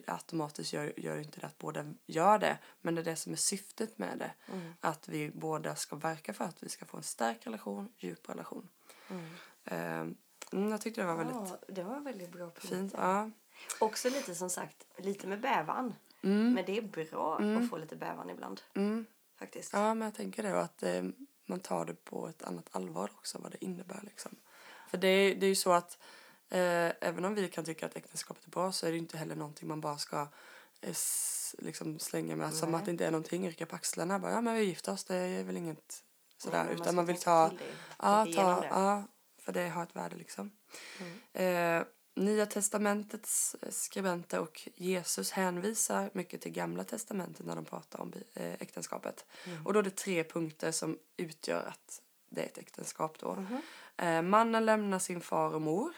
Speaker 2: automatiskt gör, gör inte det att båda gör det. Men det är det som är syftet med det. Att vi båda ska verka för att vi ska få en stark relation, djup relation. Mm. jag tyckte det var väldigt
Speaker 1: Ja, det var väldigt bra punkt.
Speaker 2: fint. Ja.
Speaker 1: Också lite som sagt, lite med bävan.
Speaker 2: Mm.
Speaker 1: Men det är bra att få lite bävan ibland. Faktiskt.
Speaker 2: ja, men jag tänker det. Att eh, man tar det på ett annat allvar också, vad det innebär. Liksom. För det, det är ju så att eh, även om vi kan tycka att äktenskapet är bra så är det inte heller någonting man bara ska eh, liksom slänga med. Som
Speaker 1: Nej.
Speaker 2: att det inte är någonting, rycka på axlarna. Bara, ja, men vi gifter oss, det är väl inget sådär.
Speaker 1: Nej, men
Speaker 2: Utan man vill ta... Ja, ta, ja, för det har ett värde liksom. Eh, Nya testamentets skribenter och Jesus hänvisar mycket till gamla testamentet när de pratar om eh, äktenskapet. Och då är det tre punkter som utgör att det är ett äktenskap då. Eh, mannen lämnar sin far och mor.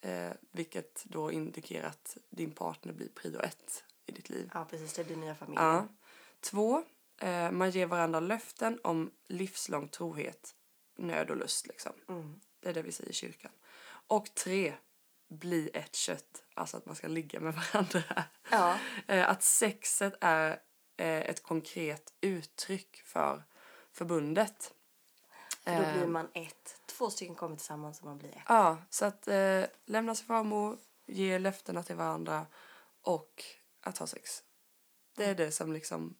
Speaker 2: Eh, vilket då indikerar att din partner blir prio ett i ditt liv.
Speaker 1: Ja, precis. Det blir nya familjer.
Speaker 2: Ja. Två, eh, man ger varandra löften om livslång trohet, nöd och lust. Liksom.
Speaker 1: Mm.
Speaker 2: Det är det vi säger i kyrkan. Och tre, bli ett kött. Alltså att man ska ligga med varandra.
Speaker 1: Ja.
Speaker 2: Eh, att sexet är eh, ett konkret uttryck för förbundet.
Speaker 1: För då
Speaker 2: Eh,
Speaker 1: blir man ett. Två stycken kommer tillsammans och man blir ett.
Speaker 2: Ja, så att eh, lämna sin farmor, ge löftena till varandra och att ha sex. Det är det som liksom...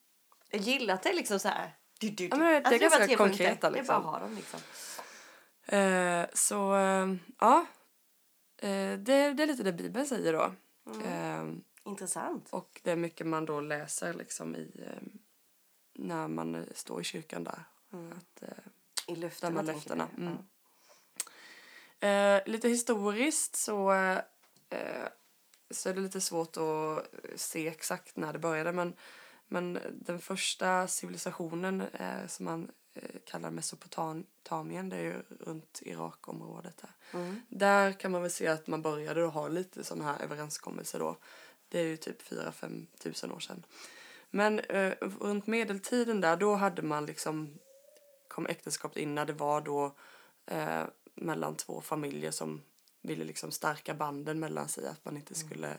Speaker 1: Jag gillar att det är liksom så här... Du, du, du.
Speaker 2: Ja, men det är
Speaker 1: Alltså,
Speaker 2: ganska
Speaker 1: tre
Speaker 2: konkreta,
Speaker 1: punkter. Det är bara
Speaker 2: liksom.
Speaker 1: att ha dem liksom.
Speaker 2: Eh, så eh, ja, eh, det, det är lite det Bibeln säger då. Eh,
Speaker 1: Intressant.
Speaker 2: och det är mycket man då läser liksom i... Eh, när man eh, står i kyrkan där. Att, eh,
Speaker 1: I löftena.
Speaker 2: de här löftena. Mm. Eh, lite historiskt så, eh, så är det lite svårt att se exakt när det började. Men, men den första civilisationen eh, som man eh, kallar Mesopotamien, det är ju runt Irakområdet. Där.
Speaker 1: Mm.
Speaker 2: där kan man väl se att man började ha lite sådana här överenskommelser då. Det är ju typ 4-5 tusen år sedan. Men eh, runt medeltiden där, då hade man liksom kom äktenskapet in när det var då eh, mellan två familjer som ville liksom stärka banden mellan sig. Att man inte skulle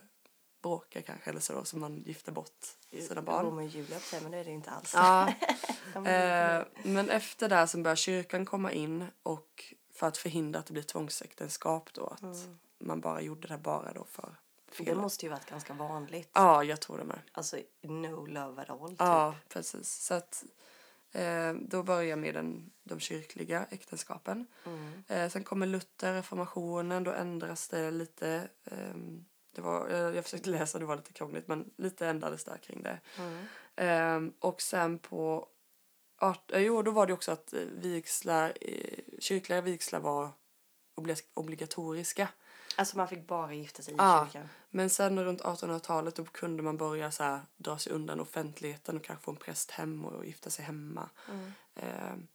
Speaker 2: bråka kanske eller så. Så man gifte bort sina barn.
Speaker 1: Romeo och Julia men det är det inte alls.
Speaker 2: Ja, eh, men efter det så börjar kyrkan komma in och för att förhindra att det blir tvångsäktenskap då. Att man bara gjorde det bara då för
Speaker 1: För det måste ju varit ganska vanligt.
Speaker 2: Ja, jag tror det med.
Speaker 1: Alltså no love at all. Typ.
Speaker 2: Ja, precis. Så att eh, då börjar med den, de kyrkliga äktenskapen.
Speaker 1: Mm.
Speaker 2: Eh, sen kommer Luther, reformationen, då ändras det lite. ehm, det var, jag, jag försökte läsa, det var lite krångligt, men lite ändrades där kring det.
Speaker 1: Mm.
Speaker 2: Ehm, och sen på... Art, eh, jo, då var det också att eh, vigslar, eh, kyrkliga vigslar var obli- obligatoriska.
Speaker 1: Alltså man fick bara gifta sig i
Speaker 2: Ja.
Speaker 1: kyrkan.
Speaker 2: Men sen runt 1800-talet då kunde man börja så här, dra sig undan offentligheten och kanske få en präst hem och gifta sig hemma. Ehm,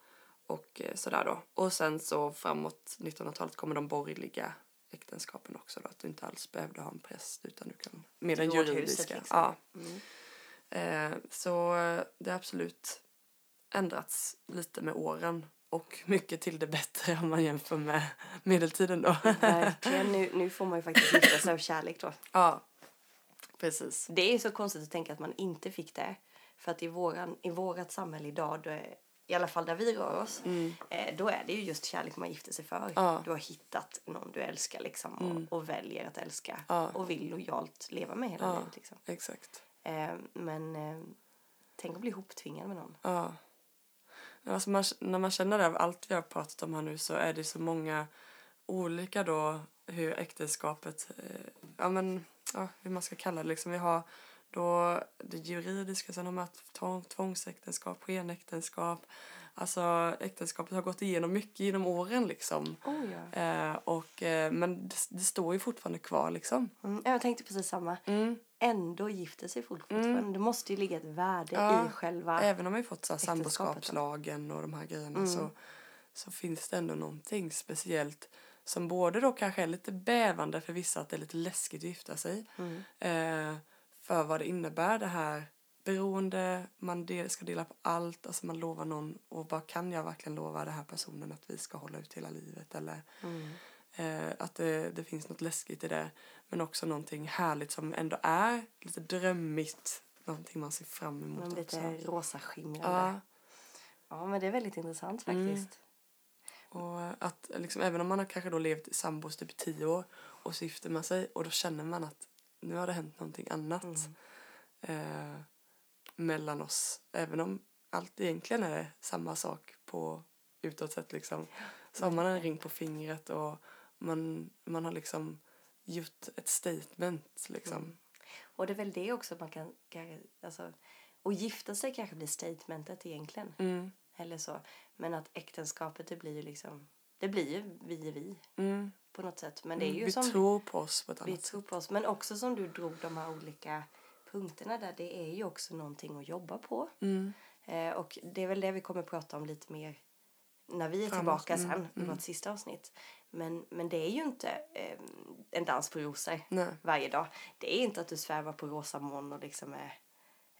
Speaker 2: och eh, sådär då. Och sen så framåt 1900-talet kommer de borgerliga äktenskapen också då. Att du inte alls behövde ha en präst utan du kan med den juridiska.
Speaker 1: liksom.
Speaker 2: Ja.
Speaker 1: Mm.
Speaker 2: Eh, så det har absolut ändrats lite med åren. Och mycket till det bättre om man jämför med medeltiden då.
Speaker 1: Verkligen. Nu, nu får man ju faktiskt gifta sig av kärlek då.
Speaker 2: ja, precis.
Speaker 1: Det är så konstigt att tänka att man inte fick det. För att i, våran, i vårat samhälle idag, då är, i alla fall där vi rör oss, eh, då är det ju just kärlek man gifter sig för.
Speaker 2: Mm. Ja. Mm.
Speaker 1: Du har hittat någon du älskar liksom och, och väljer att älska
Speaker 2: Ja.
Speaker 1: och vill lojalt leva med hela
Speaker 2: Ja.
Speaker 1: livet. Liksom.
Speaker 2: Exakt.
Speaker 1: Eh, men eh, tänk att bli ihoptvingad med någon.
Speaker 2: Ja. Alltså man, när man känner det av allt vi har pratat om här nu så är det så många olika då hur äktenskapet, eh, ja men, ja, hur man ska kalla det liksom. Vi har då det juridiska, sen har man tvång, tvångsäktenskap, skenäktenskap. Alltså äktenskapet har gått igenom mycket genom åren liksom.
Speaker 1: Oh, ja.
Speaker 2: Eh, och, eh, men det, det står ju fortfarande kvar liksom.
Speaker 1: mm, jag tänkte precis samma.
Speaker 2: Mm.
Speaker 1: Ändå gifter sig folk fortfarande. Det måste ju ligga ett värde
Speaker 2: Ja,
Speaker 1: i själva...
Speaker 2: Även om vi fått så samboskapslagen och de här grejerna
Speaker 1: Mm.
Speaker 2: så, så finns det ändå någonting speciellt som både då kanske är lite bävande för vissa att det är lite läskigt att gifta sig
Speaker 1: Mm.
Speaker 2: eh, för vad det innebär det här beroende, man del, ska dela på allt, alltså man lovar någon och vad kan jag verkligen lova den här personen att vi ska hålla ut hela livet eller
Speaker 1: Mm.
Speaker 2: eh, att det, det finns något läskigt i det men också någonting härligt som ändå är lite drömmigt, någonting man ser fram emot
Speaker 1: Men
Speaker 2: också.
Speaker 1: lite rosa skimrande.
Speaker 2: Ja,
Speaker 1: Ja. men det är väldigt intressant
Speaker 2: Mm.
Speaker 1: faktiskt.
Speaker 2: och att liksom, även om man har kanske då levt sambos typ tio år och så gifter man sig och då känner man att nu har det hänt någonting annat
Speaker 1: Mm.
Speaker 2: eh, mellan oss. Även om allt egentligen är samma sak på utåt sett liksom. Så har man en ring på fingret och man, man har liksom gjort ett statement liksom.
Speaker 1: Mm. Och det är väl det också man kan... Alltså, och gifta sig kanske blir statementet egentligen.
Speaker 2: Mm,
Speaker 1: Eller så. Men att äktenskapet det blir ju liksom... Det blir ju vi är vi
Speaker 2: mm.
Speaker 1: på något sätt. Men det är ju
Speaker 2: Vi
Speaker 1: som
Speaker 2: tror på oss på ett
Speaker 1: vi
Speaker 2: annat sätt.
Speaker 1: tror på oss. Men också som du drog de här olika punkterna där. Det är ju också någonting att jobba på.
Speaker 2: Mm,
Speaker 1: Eh, och det är väl det vi kommer prata om lite mer när vi är
Speaker 2: Framåt.
Speaker 1: tillbaka
Speaker 2: Mm,
Speaker 1: sen i
Speaker 2: mm.
Speaker 1: vårt sista avsnitt. Men, men det är ju inte eh, en dans på rosor
Speaker 2: nej.
Speaker 1: varje dag. Det är inte att du svävar på rosa moln och liksom är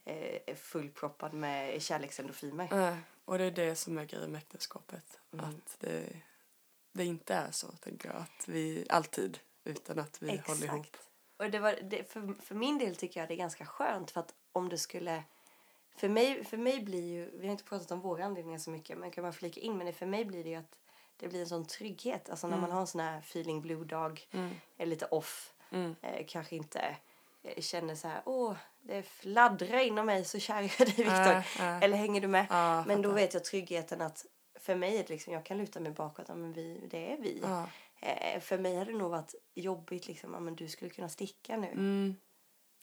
Speaker 1: eh, fullproppad med kärleksendorfiner.
Speaker 2: Nej, och det är det som är grejen med äktenskapet.
Speaker 1: Mm.
Speaker 2: Att det, det inte är så, tänker jag. Att vi alltid, utan att vi håller ihop.
Speaker 1: Och det var, det, för, för min del tycker jag det är ganska skönt för att om det skulle... För mig, för mig blir ju, vi har inte pratat om våra anledningar så mycket men kan man flika in men för mig blir det ju att det blir en sån trygghet. Alltså när man har en sån här feeling blue dag,
Speaker 2: Mm.
Speaker 1: är lite off,
Speaker 2: Mm.
Speaker 1: eh, kanske inte eh, känner så här, åh, det fladdrar inom mig så kär är jag dig Viktor.
Speaker 2: Äh, äh.
Speaker 1: Eller hänger du med?
Speaker 2: Ja,
Speaker 1: men då vet jag tryggheten att för mig är det liksom, jag kan luta mig bakåt, men vi, det är vi.
Speaker 2: Ja.
Speaker 1: Eh, för mig hade det nog varit jobbigt liksom, ja, men du skulle kunna sticka nu.
Speaker 2: Mm.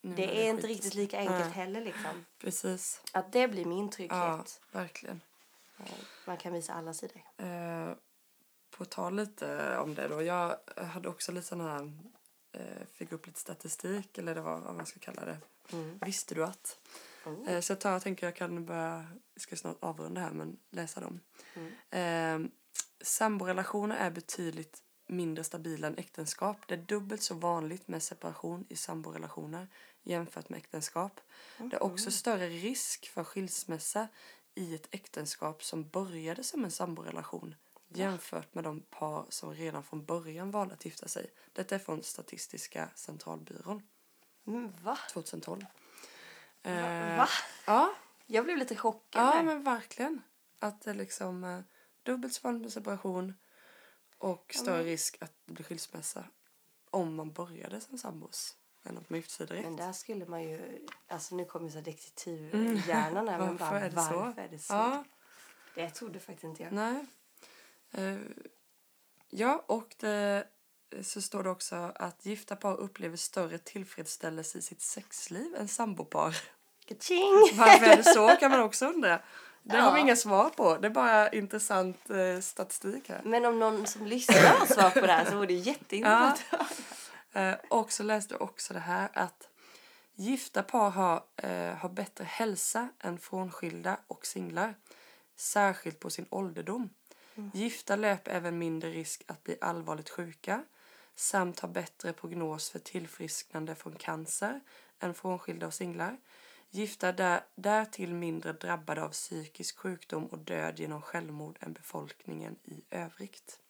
Speaker 2: Nu
Speaker 1: Det är inte
Speaker 2: skit.
Speaker 1: riktigt lika enkelt
Speaker 2: Nej.
Speaker 1: heller liksom.
Speaker 2: Precis.
Speaker 1: Att det blir min
Speaker 2: Ja,
Speaker 1: trygghet.
Speaker 2: verkligen.
Speaker 1: Eh, Man kan visa alla sidor.
Speaker 2: Eh, på tal lite om det då. Jag hade också lite sån här, eh, fick upp lite statistik eller det var vad man ska kalla det.
Speaker 1: Mm.
Speaker 2: Visste du att?
Speaker 1: Mm.
Speaker 2: Eh, så jag, tar, jag tänker jag kan börja, jag ska snart avrunda här men läsa dem.
Speaker 1: Mm.
Speaker 2: Eh, samborelationer är betydligt mindre stabila än äktenskap. Det är dubbelt så vanligt med separation i samborelationer jämfört med äktenskap. Det är också större risk för skilsmässa i ett äktenskap som började som en samborelation jämfört med de par som redan från början valde att gifta sig. Detta är från Statistiska centralbyrån
Speaker 1: Mm, va?
Speaker 2: 2012.
Speaker 1: Va?
Speaker 2: Eh,
Speaker 1: va?
Speaker 2: Ja,
Speaker 1: Jag blev lite chockad.
Speaker 2: Ja, men verkligen. Att det liksom eh, dubbelt så vanligt med separation och större risk att blir skilsmässa om man började som sambos än att man gifte sig direkt.
Speaker 1: Men där skulle man ju... Alltså nu kommer så här detektivhjärnan här. men
Speaker 2: Varför
Speaker 1: bara,
Speaker 2: är det så?
Speaker 1: varför är det så?
Speaker 2: Ja,
Speaker 1: Det trodde faktiskt inte jag.
Speaker 2: nej. Eh, ja, och det, så står det också att gifta par upplever större tillfredsställelse i sitt sexliv än sambopar.
Speaker 1: Kaching!
Speaker 2: Varför är det så kan man också undra. Det har vi
Speaker 1: Ja.
Speaker 2: inga svar på. Det är bara intressant eh, statistik här.
Speaker 1: Men om någon som lyssnar har svar på det här så vore det jätteintressant.
Speaker 2: Eh, och så läste jag också det här att gifta par har, eh, har bättre hälsa än frånskilda och singlar. Särskilt på sin ålderdom. Gifta löper även mindre risk att bli allvarligt sjuka samt har bättre prognos för tillfrisknande från cancer än frånskilda och singlar. Gifta är där, därtill mindre drabbade av psykisk sjukdom och död genom självmord än befolkningen i övrigt.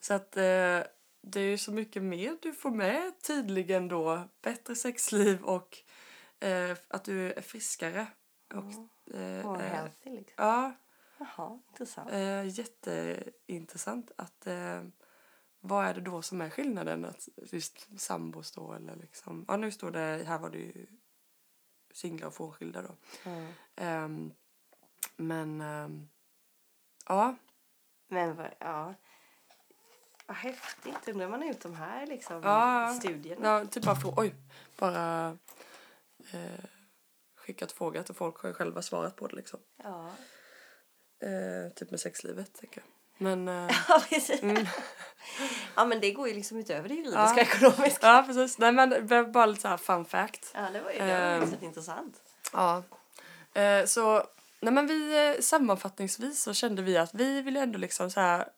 Speaker 2: Så att eh, det är ju så mycket mer du får med tydligen då. Bättre sexliv och eh, att du är friskare. Och, eh,
Speaker 1: Och
Speaker 2: eh,
Speaker 1: healthy liksom.
Speaker 2: ja,
Speaker 1: Jaha, intressant.
Speaker 2: eh, jätteintressant. Att, eh, vad är det då som är skillnaden? Att just sambos då eller liksom. Ja nu står det, här var det ju singlar och frånskilda då.
Speaker 1: Mm.
Speaker 2: Ehm, men ehm, ja,
Speaker 1: Men vad, ja. Vad häftigt. Undrar om man har gjort de här liksom,
Speaker 2: Ja.
Speaker 1: studierna.
Speaker 2: Ja, typ bara, frå- oj, bara eh, skickat fråga till folk har ju själva svarat på det liksom.
Speaker 1: Ja.
Speaker 2: Eh, typ med sexlivet tänker jag. Men eh,
Speaker 1: Ja, precis.
Speaker 2: mm,
Speaker 1: Ja, men det går ju liksom utöver det juridiska
Speaker 2: Ja.
Speaker 1: ekonomiska.
Speaker 2: ja precis. Nej men det var bara lite så här fun fact.
Speaker 1: Ja, det var ju det var
Speaker 2: Ehm.
Speaker 1: intressant.
Speaker 2: Ja. Eh, så nej men vi eh, sammanfattningsvis så kände vi att vi ville ändå liksom så här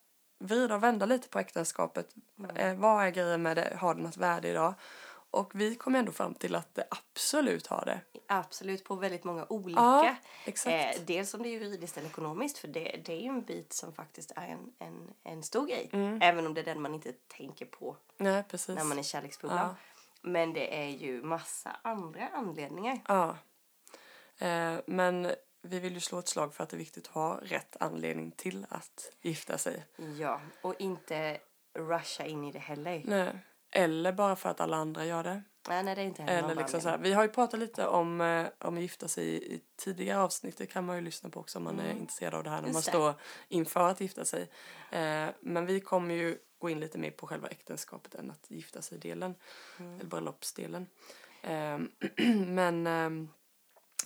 Speaker 2: vrida och vända lite på äktenskapet. Eh, vad är grejen med det? Har det något värde idag? Och vi kom ändå fram till att det absolut har det.
Speaker 1: Absolut, på väldigt många olika.
Speaker 2: Ja, exakt.
Speaker 1: Eh, dels om det är juridiskt eller ekonomiskt, för det, det är ju en bit som faktiskt är en, en, en stor grej.
Speaker 2: Mm.
Speaker 1: Även om det är den man inte tänker på
Speaker 2: Nej,
Speaker 1: när man är kärleksbubblan.
Speaker 2: Ja.
Speaker 1: Men det är ju massa andra anledningar.
Speaker 2: Ja. Eh, men vi vill ju slå ett slag för att det är viktigt att ha rätt anledning till att gifta sig.
Speaker 1: Ja, och inte rusha in i det heller.
Speaker 2: Nej. Eller bara för att alla andra gör det.
Speaker 1: Nej, nej det är inte heller
Speaker 2: Eller liksom så här, vi har ju pratat lite om, eh, om att gifta sig i, i tidigare avsnitt. Det kan man ju lyssna på också om man är intresserad av det här när
Speaker 1: Mm. Just
Speaker 2: man
Speaker 1: det.
Speaker 2: står inför att gifta sig. Eh, men vi kommer ju gå in lite mer på själva äktenskapet än att gifta sig-delen.
Speaker 1: Mm.
Speaker 2: Eller bröllopsdelen. Eh, men ehm,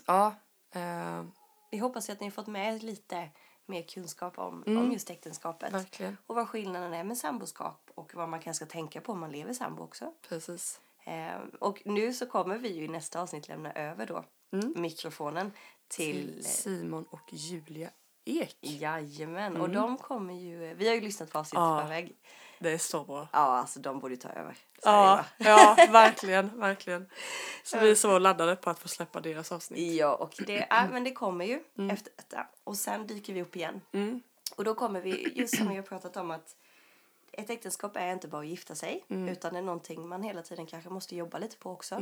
Speaker 2: ja. Eh,
Speaker 1: Vi hoppas ju att ni har fått med lite mer kunskap om,
Speaker 2: Mm.
Speaker 1: om just äktenskapet.
Speaker 2: verkligen.
Speaker 1: Och vad skillnaden är med samboskap och vad man kanske ska tänka på om man lever sambo också.
Speaker 2: Precis.
Speaker 1: Eh, och nu så kommer vi ju i nästa avsnitt lämna över då mikrofonen till...
Speaker 2: Mm. Till Simon och Julia Ek.
Speaker 1: Jajamän, och de kommer ju... Vi har ju lyssnat på avsnittet
Speaker 2: Ja.
Speaker 1: förväg.
Speaker 2: Det är så bra.
Speaker 1: Ja, alltså de borde ju ta över. Så
Speaker 2: Ja, ja, verkligen, verkligen. Så vi är så laddade på att få släppa deras avsnitt.
Speaker 1: Ja, och det, är, men det kommer ju efter detta. Och sen dyker vi upp igen.
Speaker 2: Mm.
Speaker 1: Och då kommer vi, just som vi har pratat om att ett äktenskap är inte bara att gifta sig utan det är någonting man hela tiden kanske måste jobba lite på också.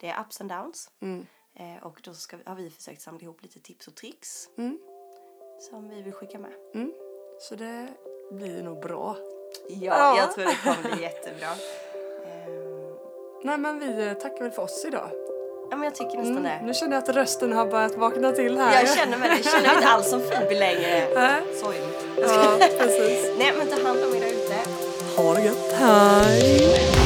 Speaker 1: Det är ups and downs.
Speaker 2: Mm.
Speaker 1: Eh, och då ska vi, har vi försökt samla ihop lite tips och tricks
Speaker 2: Mm.
Speaker 1: Som vi vill skicka med.
Speaker 2: Mm. Så det blir nog bra.
Speaker 1: Ja,
Speaker 2: Ja.
Speaker 1: jag tror det kommer bli jättebra. Ehm,
Speaker 2: Nej men vi eh, tackar väl för oss idag.
Speaker 1: ja, men jag tycker nästan det.
Speaker 2: Nu känner jag att rösten har börjat vakna till här.
Speaker 1: Jag känner mig, jag känner mig inte alls som Phoebe längre.
Speaker 2: Nej.
Speaker 1: Sorgligt.
Speaker 2: Ja, precis.
Speaker 1: Nej, men ta hand om er där ute.
Speaker 2: Ha det gött. Hej!